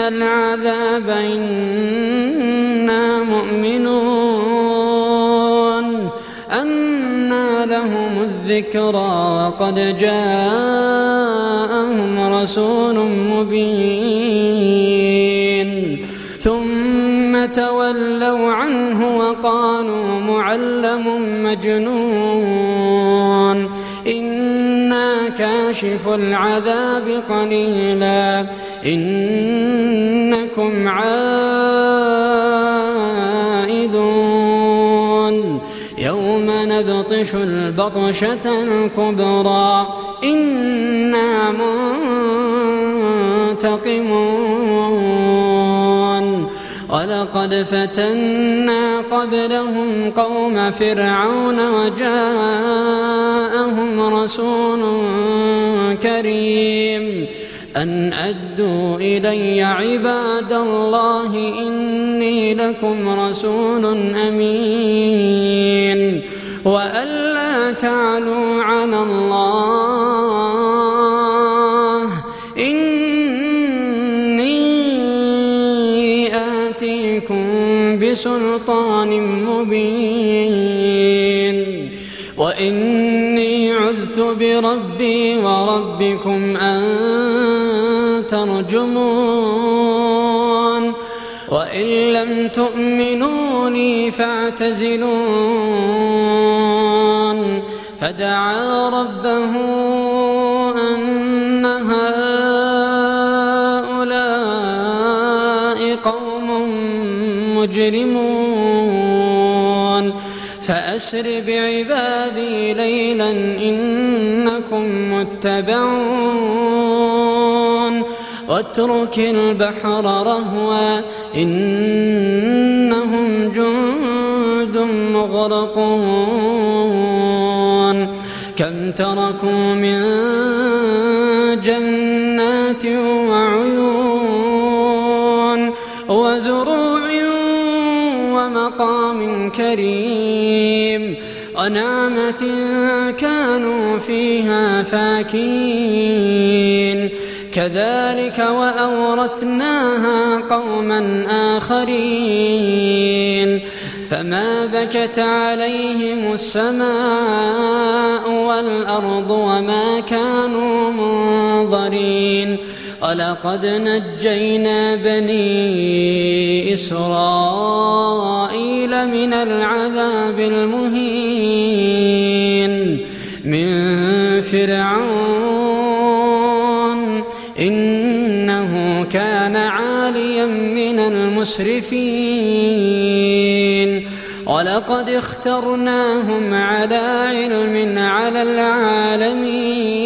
العذاب إنا مؤمنون أنى لهم الذكرى وقد جاءهم رسول مبين ثم تولوا عنه وقالوا معلم مجنون كاشف العذاب قليلا. إنكم عائدون. يوم نبطش البطشة الكبرى. إنا ولقد فتنا قبلهم قوم فرعون وجاءهم رسول كريم. أن أدوا إلي عباد الله إني لكم رسول أمين. وألا تعلوا على الله بسلطان مبين. وإني عذت بربي وربكم أن ترجمون. وإن لم تؤمنوا لي فاعتزلون. فدعا ربه مجرمون. فأسر بعبادي ليلا إنكم متبعون. واترك البحر رهوا إنهم جند مغرقون. كم تركوا من جنات كريم. ونعمة كانوا فيها فاكين. كذلك وأورثناها قوما آخرين. فما بكت عليهم السماء والأرض وما كانوا منظرين. ولقد نجينا بني إسرائيل. من العذاب المهين من فرعون إنه كان عاليا من المسرفين. ولقد اخترناهم على علم على العالمين.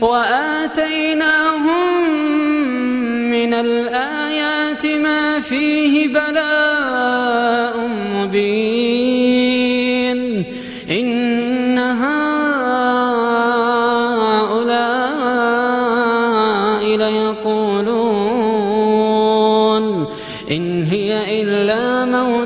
وآتيناهم من الآيات ما فيه بلاء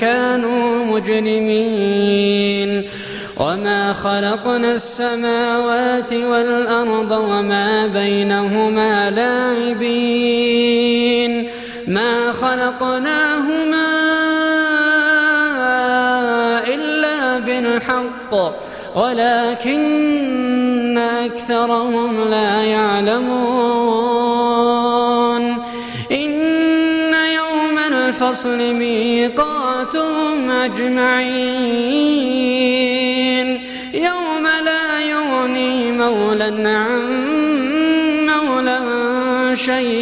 كانوا مجرمين. وما خلقنا السماوات والأرض وما بينهما لاعبين. ما خلقناهما إلا بالحق ولكن أكثرهم لا يعلمون. إن يوم الفصل ميقاتهم أجمعين. يوم لا يغني مولى عن مولى شيئا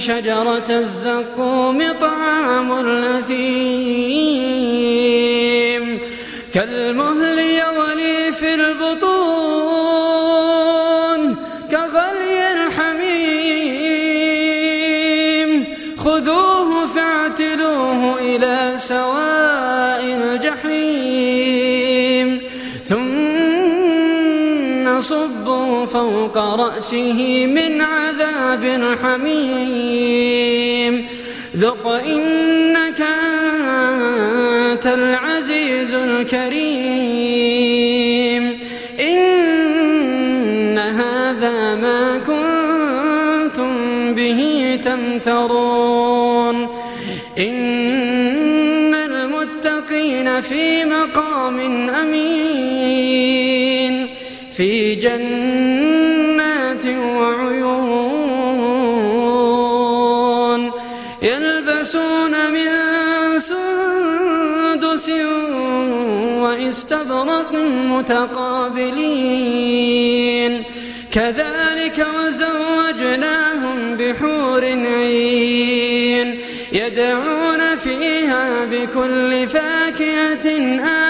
إن شجرة الزقوم طعام الأثيم. كالمهل يغلي في البطون صبوا فوق رأسه من عذاب الحميم ذق إنك أنت العزيز الكريم. إن هذا ما كنتم به تمترون. إن المتقين في مقام أمين. في جنات وعيون يلبسون من سندس واستبرق متقابلين. كذلك وزوجناهم بحور عين يدعون فيها بكل فاكهة آمنين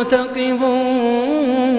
مرتقبون